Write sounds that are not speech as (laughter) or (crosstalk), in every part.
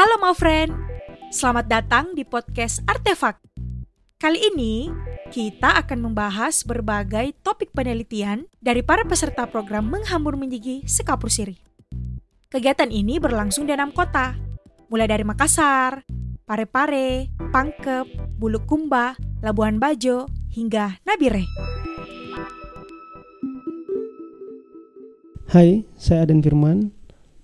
Halo my friend, selamat datang di podcast Artefak. Kali ini kita akan membahas berbagai topik penelitian dari para peserta program Menghambur Menjigi Sekapur Siri. Kegiatan ini berlangsung di enam kota, mulai dari Makassar, Parepare, Pangkep, Bulukumba, Labuan Bajo, hingga Nabire. Hai, saya Aden Firman.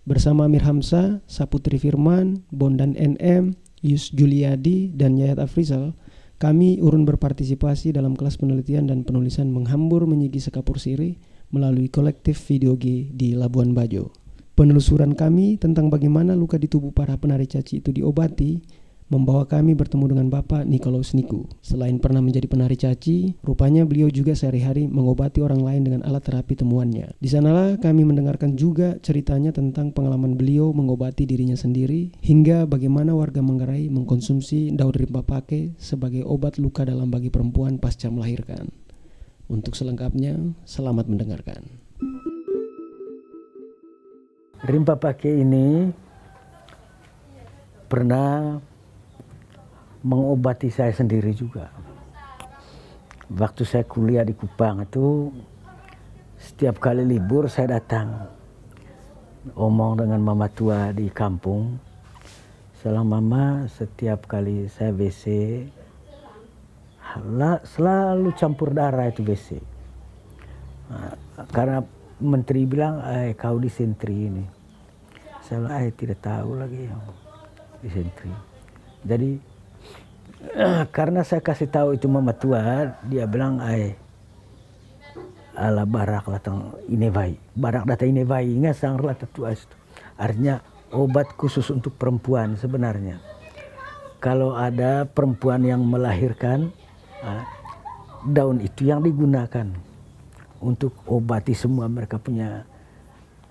Bersama Amir Hamzah, Saputri Firman, Bondan NM, Yus Juliadi, dan Yayat Afrizal, kami urun berpartisipasi dalam kelas penelitian dan penulisan menghambur menyigi sekapur siri melalui kolektif video G di Labuan Bajo. Penelusuran kami tentang bagaimana luka di tubuh para penari caci itu diobati membawa kami bertemu dengan Bapak Nikolaus Niku. Selain pernah menjadi penari caci, rupanya beliau juga sehari-hari mengobati orang lain dengan alat terapi temuannya. Di sanalah kami mendengarkan juga ceritanya tentang pengalaman beliau mengobati dirinya sendiri, hingga bagaimana warga Manggarai mengkonsumsi daun rimba pake sebagai obat luka dalam bagi perempuan pasca melahirkan. Untuk selengkapnya, selamat mendengarkan. Rimba pake ini pernah mengobati saya sendiri juga. Waktu saya kuliah di Kupang itu setiap kali libur saya datang omong dengan mama tua di kampung. Selang mama setiap kali saya WC selalu campur darah itu WC. Nah, karena menteri bilang, eh kau disentri ini. Saya bilang, eh tidak tahu lagi disentri. Jadi karena saya kasih tahu itu mama tua, dia bilang, ay, ala barak latang ini bayi, barak data ini bayi, ingat sang rata tua itu. Artinya obat khusus untuk perempuan sebenarnya. Kalau ada perempuan yang melahirkan, daun itu yang digunakan untuk obati semua mereka punya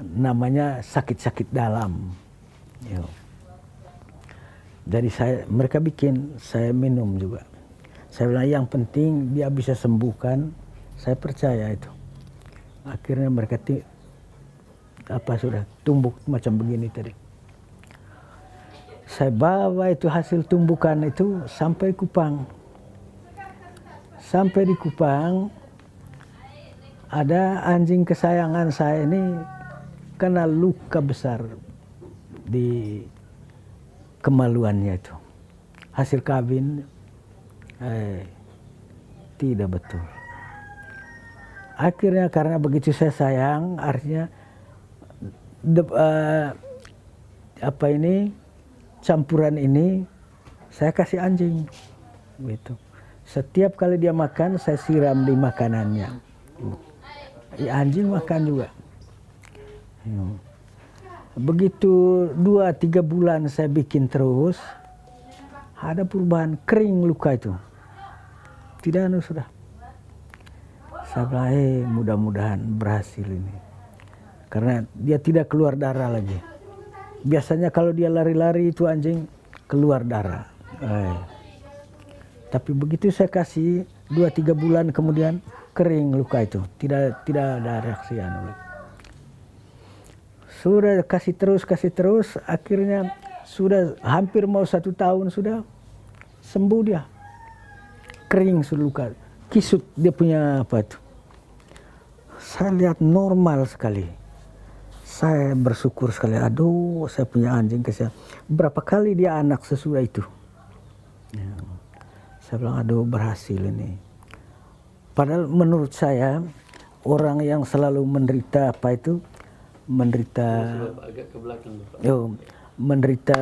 namanya sakit-sakit dalam. Jadi saya mereka bikin, saya minum juga. Saya bilang yang penting dia bisa sembuhkan, saya percaya itu. Akhirnya mereka apa sudah tumbuh macam begini tadi. Saya bawa itu hasil tumbukan itu sampai Kupang. Sampai di Kupang ada anjing kesayangan saya ini kena luka besar di kemaluannya itu. Hasil kawin eh, tidak betul. Akhirnya karena begitu saya sayang, artinya de, uh, apa ini campuran ini saya kasih anjing, gitu. Setiap kali dia makan, saya siram di makanannya. Ya, anjing makan juga. Ya. Begitu dua tiga bulan saya bikin terus, ada perubahan kering luka itu. Tidak anu sudah. Saya bilang, eh mudah-mudahan berhasil ini. Karena dia tidak keluar darah lagi. Biasanya kalau dia lari-lari itu anjing keluar darah. Eh. Tapi begitu saya kasih dua tiga bulan kemudian kering luka itu. Tidak tidak ada reaksi anu sudah kasih terus kasih terus. Akhirnya sudah hampir mau satu tahun sudah sembuh dia. Kering sudah luka. Kisut dia punya apa itu? Saya lihat normal sekali. Saya bersyukur sekali. Aduh saya punya anjing kesian berapa kali dia anak sesudah itu? Ya. saya bilang aduh berhasil ini. Padahal menurut saya orang yang selalu menderita apa itu menderita yo, menderita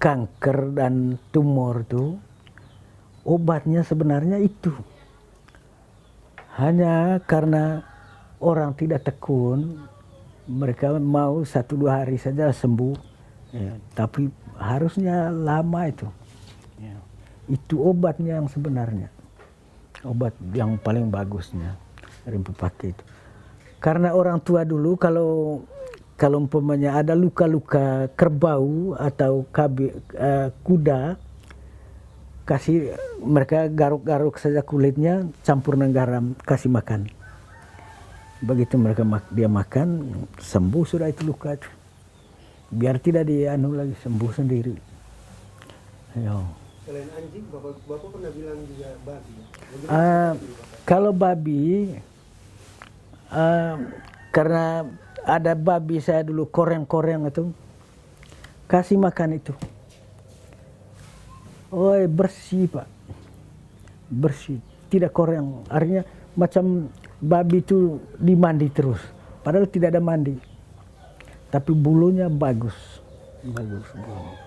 kanker dan tumor itu obatnya sebenarnya itu. Hanya karena orang tidak tekun mereka mau satu dua hari saja sembuh. Ya, tapi harusnya lama itu. Ya. itu obatnya yang sebenarnya. Obat yang paling bagusnya rimpu pakai itu karena orang tua dulu kalau kalau umpamanya ada luka-luka kerbau atau kabi, uh, kuda kasih mereka garuk-garuk saja kulitnya campur dengan garam kasih makan begitu mereka dia makan sembuh sudah itu luka itu biar tidak dianu lagi sembuh sendiri. Yo. Selain anjing, bapak bapak pernah bilang juga babi. Ah, kalau babi, karena ada babi saya dulu koreng-koreng itu, kasih makan itu. Oh bersih pak, bersih, tidak koreng. Artinya macam babi itu dimandi terus, padahal tidak ada mandi, tapi bulunya bagus, bagus. bulunya.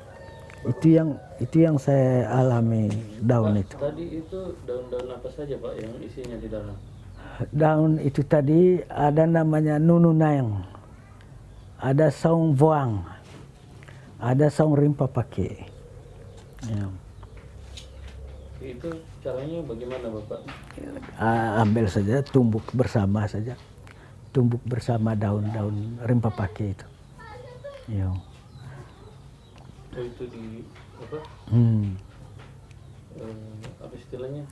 Itu yang itu yang saya alami daun itu. Tadi itu daun-daun apa saja Pak yang isinya di dalam? Daun itu tadi ada namanya nununayang, ada saung voang, ada saung rimpa pake. Ya. Itu caranya bagaimana Bapak? Ah, ambil saja, tumbuk bersama saja, tumbuk bersama daun-daun rimpa pake itu. Ya. Oh itu di apa? Hmm. Eh, apa istilahnya?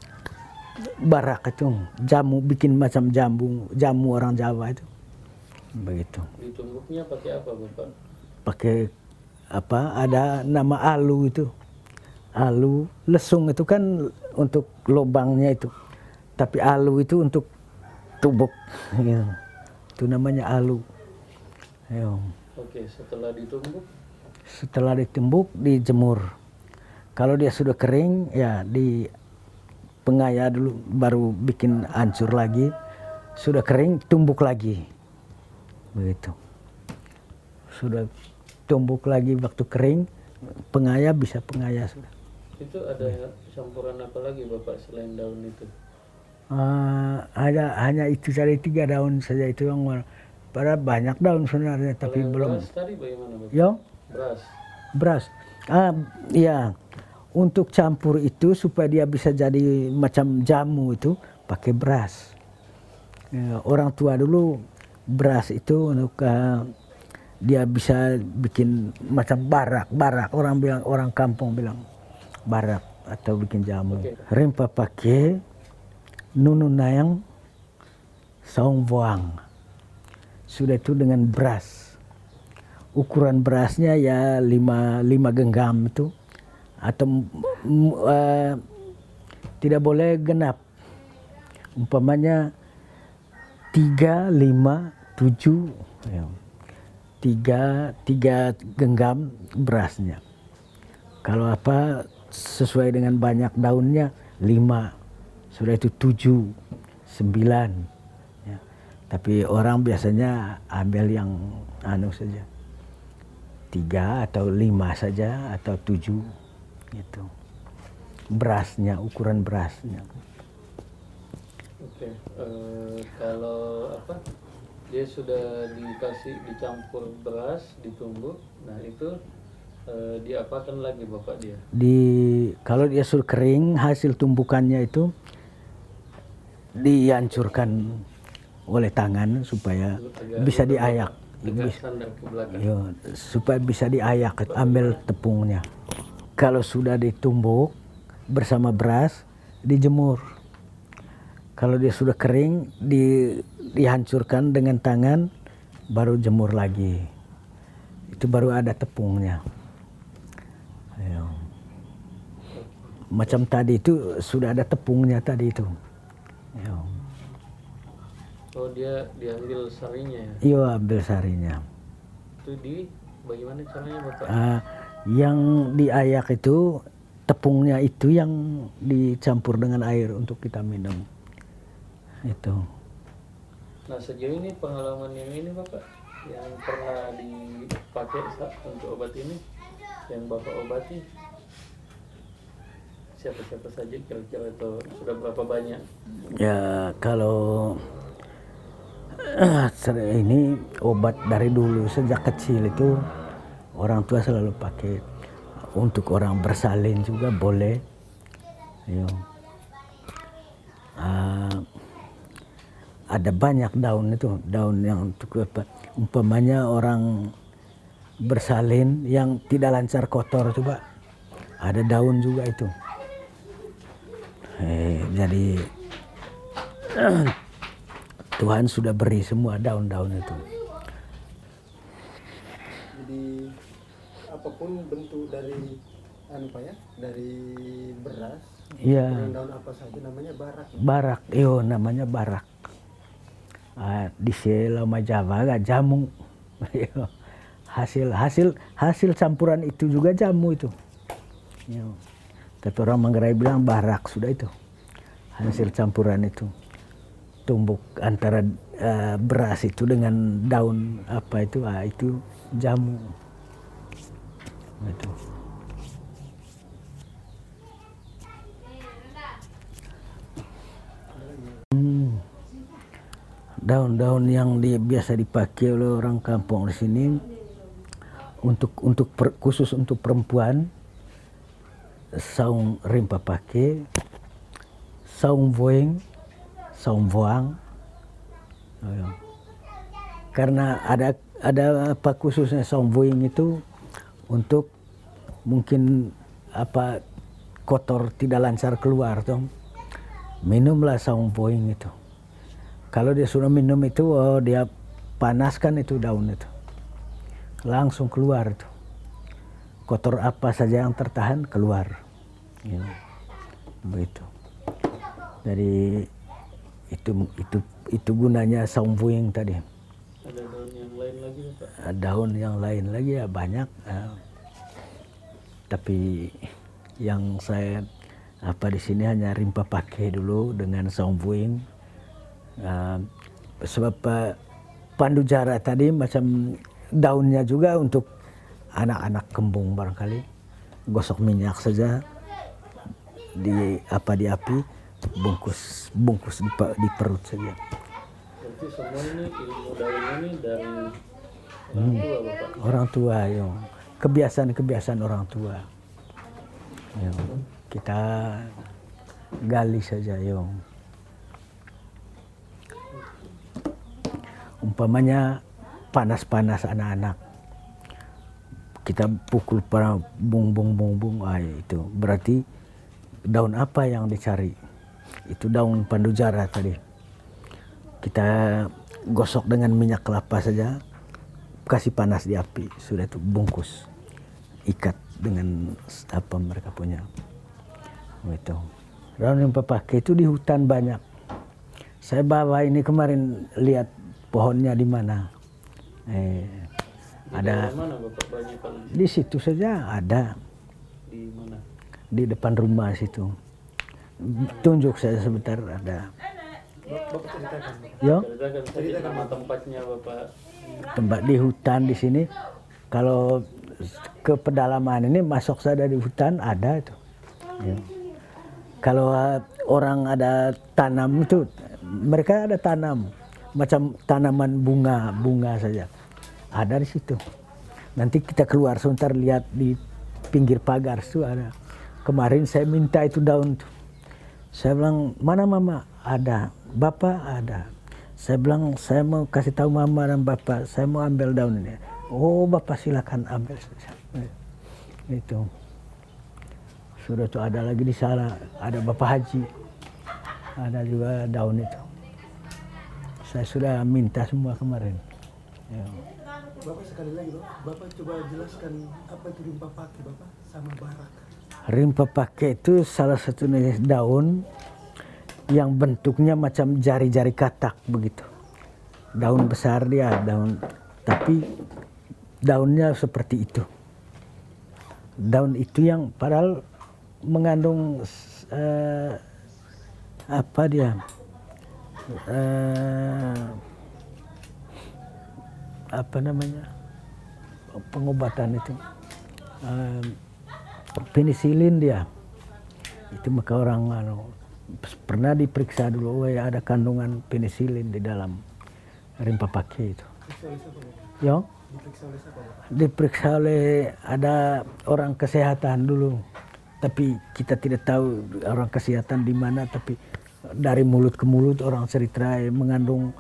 Barak itu jamu bikin macam jamu jamu orang Jawa itu begitu. Ditumbuknya pakai apa Bapak? pakai apa ada nama alu itu alu lesung itu kan untuk lubangnya itu tapi alu itu untuk tubuk ya. itu namanya alu Ya. Oke, setelah ditumbuk setelah ditumbuk dijemur kalau dia sudah kering ya di pengaya dulu baru bikin hancur lagi sudah kering tumbuk lagi. Begitu. Sudah tumbuk lagi waktu kering pengaya bisa pengaya sudah. Itu ada campuran apa lagi Bapak selain daun itu? Ah, ada hanya itu saja tiga daun saja itu yang pada banyak daun sebenarnya tapi Kalau yang belum. beras tadi bagaimana Bapak? yo? Beras. beras. Ah ya untuk campur itu supaya dia bisa jadi macam jamu itu pakai beras. Ya, orang tua dulu beras itu untuk ah, dia bisa bikin macam barak barak. Orang bilang orang kampung bilang barak atau bikin jamu. Oke. rempa pakai nununayang saung voang sudah itu dengan beras. Ukuran berasnya ya lima, lima genggam itu atau eh, tidak boleh genap. Umpamanya tiga lima tujuh ya. tiga tiga genggam berasnya. Kalau apa sesuai dengan banyak daunnya lima. Sudah itu tujuh sembilan ya. tapi orang biasanya ambil yang anu saja. Tiga atau lima saja atau tujuh gitu berasnya ukuran berasnya Oke, eh, kalau apa? Dia sudah dikasih dicampur beras, ditumbuk. Nah, itu eh, diapakan lagi Bapak dia? di kalau dia sudah kering hasil tumbukannya itu dihancurkan oleh tangan supaya Agak- bisa diayak. Yo, supaya bisa diayak ambil tepungnya kalau sudah ditumbuk bersama beras dijemur kalau dia sudah kering di, dihancurkan dengan tangan baru jemur lagi itu baru ada tepungnya Yo. macam tadi itu sudah ada tepungnya tadi itu Yo. Oh, dia diambil sarinya ya. Iyo ambil sarinya Itu di bagaimana caranya Bapak? Ah, yang diayak itu tepungnya itu yang dicampur dengan air untuk kita minum itu Nah, sejauh ini pengalaman yang ini Bapak yang pernah dipakai sa- untuk obat ini yang Bapak obati siapa-siapa saja kira-kira atau sudah berapa banyak? ya kalau (clears throat) ini obat dari dulu sejak kecil itu orang tua selalu pakai untuk orang bersalin juga boleh. Yo. Ah, ada banyak daun itu daun yang untuk apa? Umpamanya orang bersalin yang tidak lancar kotor coba. Ada daun juga itu. Eh, jadi (clears throat) Tuhan sudah beri semua daun-daun itu apa pun bentuk dari anu pak ya dari beras Iya. daun apa saja namanya barak Barak, iyo namanya barak. Ah, di Selama Jawa gak jamu. (laughs) Hasil hasil hasil campuran itu juga jamu itu. Iyo. Tapi orang Manggarai bilang barak sudah itu. Hasil campuran itu. Tumbuk antara eh, beras itu dengan daun apa itu, ah, itu jamu. Itu. Hmm. Daun-daun yang di, biasa dipakai oleh orang kampung di sini untuk untuk per- khusus untuk perempuan saung rimpa pakai saung voing saung voang Ayo. karena ada ada apa khususnya saung voing itu untuk mungkin apa kotor tidak lancar keluar tuh minumlah saung voing itu. Kalau dia sudah minum itu oh dia panaskan itu daun itu. Langsung keluar itu. Kotor apa saja yang tertahan keluar. Ya, begitu. Dari itu itu itu gunanya saung voing tadi Ada daun yang lain lagi Bapak? Daun yang lain lagi ya banyak eh, tapi yang saya apa di sini hanya rimpa pakai dulu dengan saung voing Eh, sebab eh, pandu jara tadi macam daunnya juga untuk anak-anak kembung barangkali. Gosok minyak saja di apa di api bungkus bungkus di, di perut saja. Semua ini ilmu ini dari Bapak? orang tua yo. Kebiasaan-kebiasaan orang tua. Yo kita gali saja yo. Umpamanya panas-panas anak-anak. Kita pukul para bung bung bung bung ah, itu. Berarti daun apa yang dicari? Itu daun pandujara tadi. Kita gosok dengan minyak kelapa saja kasih panas di api sudah itu bungkus ikat dengan apa mereka punya. Itu daun yang pakai itu di hutan banyak. Saya bawa ini kemarin lihat pohonnya di mana. Eh, Di ada mana Bapak? Di situ saja ada. Di mana? di depan rumah situ. Tunjuk saya sebentar ada bapak ceritakan. yo Ceritakan tadi nama tempatnya Bapak. tempat di hutan di sini kalau ke pedalaman ini masuk saja di hutan ada itu. Ya. kalau uh, orang ada tanam itu mereka ada tanam macam tanaman bunga bunga saja. Ada di situ. Nanti kita keluar sebentar lihat di pinggir pagar itu ada. Kemarin saya minta itu daun tuh saya bilang mana mama? Ada bapak ada. Saya bilang saya mau kasih tahu mama dan bapak. Saya mau ambil daun ini. Oh bapak silakan ambil. Itu. Sudah tuh ada lagi di sana. Ada bapak haji. Ada juga daun itu. Saya sudah minta semua kemarin. Ya. bapak sekali lagi bapak coba jelaskan apa itu rimpa pakai bapak sama barak. Rimpa pakai itu salah satu jenis daun yang bentuknya macam jari-jari katak begitu. Daun besar dia, daun tapi daunnya seperti itu. Daun itu yang padahal mengandung eh, apa dia? Eh, apa namanya? Pengobatan itu. Eh, penisilin dia itu maka orang anu, pernah diperiksa dulu oh ya ada kandungan penisilin di dalam rimpa pakai itu. Yo? Diperiksa oleh siapa bapak diperiksa oleh ada orang kesehatan dulu. Tapi kita tidak tahu orang kesehatan di mana tapi dari mulut ke mulut orang cerita mengandung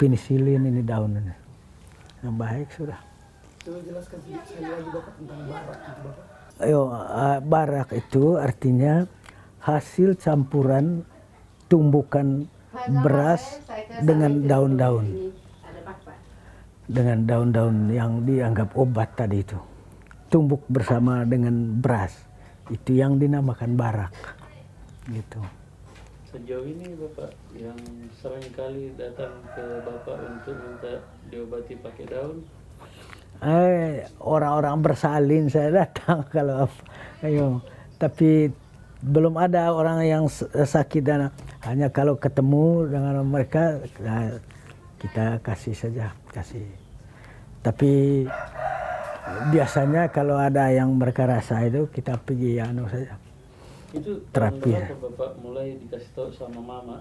penisilin ini daun ini. Yang baik sudah. Coba jelaskan sedikit sekali lagi bapak tentang barak itu bapak. Ayo, eh, barak itu artinya hasil campuran tumbukan beras dengan daun-daun. Dengan daun-daun yang dianggap obat tadi itu. tumbuk bersama dengan beras. Itu yang dinamakan barak. Gitu. Sejauh ini Bapak yang sering kali datang ke Bapak untuk minta diobati pakai daun, Eh, orang-orang bersalin saya datang (laughs) kalau. Ayo. Tapi belum ada orang yang sakit dan hanya kalau ketemu dengan mereka nah, kita kasih saja kasih. Tapi biasanya kalau ada yang mereka rasa itu kita pergi anu saja. itu Terapi, berapa Bapak mulai dikasih tahu sama Mama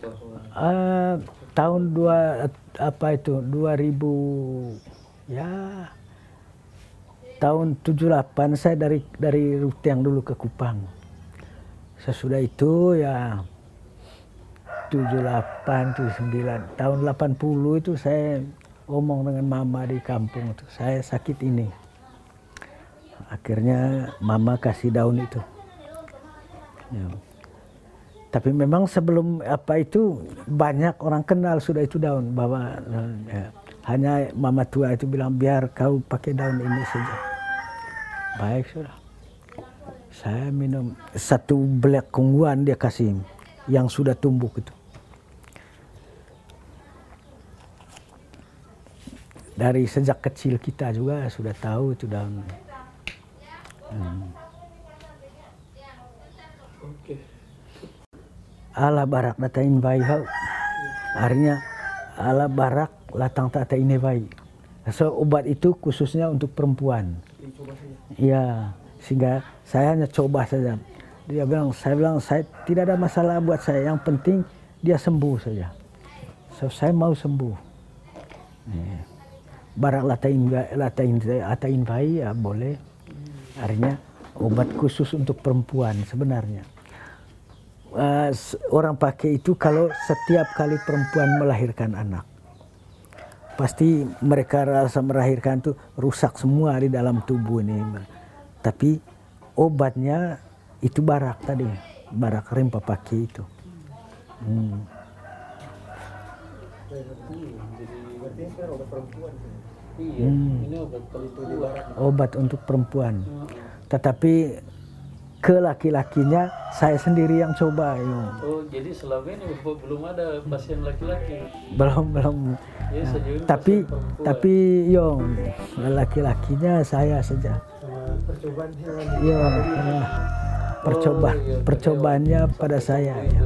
bahwa Eh, tahun dua apa itu 2000 ya tahun 78 saya dari dari rute yang dulu ke Kupang. Sesudah itu ya 78 79 tahun 80 itu saya ngomong dengan mama di kampung itu saya sakit ini. Akhirnya mama kasih daun itu. Ya. Tapi memang sebelum apa itu banyak orang kenal sudah itu daun bahwa ya, hanya mama tua itu bilang biar kau pakai daun ini saja. Baik sudah. Saya minum satu belek kungguan dia kasih yang sudah tumbuh itu. Dari sejak kecil kita juga sudah tahu itu daun. Hmm. ala barak datain bayi hau. Artinya ala barak latang tata ini bayi. So obat itu khususnya untuk perempuan. Iya, sehingga saya hanya coba saja. Dia bilang, saya bilang saya tidak ada masalah buat saya. Yang penting dia sembuh saja. So saya mau sembuh. Nih. Barak latain latain latain bayi ya boleh. Artinya obat khusus untuk perempuan sebenarnya uh, orang pakai itu kalau setiap kali perempuan melahirkan anak. Pasti mereka rasa melahirkan itu rusak semua di dalam tubuh ini. Tapi obatnya itu barak tadi, barak rempa pakai itu. Hmm. Hmm. obat untuk perempuan. Tetapi ke laki-lakinya saya sendiri yang coba. Yo. oh jadi selama ini belum ada pasien laki-laki Belum belum. ya Tapi tapi yo laki-lakinya saya saja. Percobaan hewan Iya, ya. percoba Oh, iya, percobaannya pada saya ya.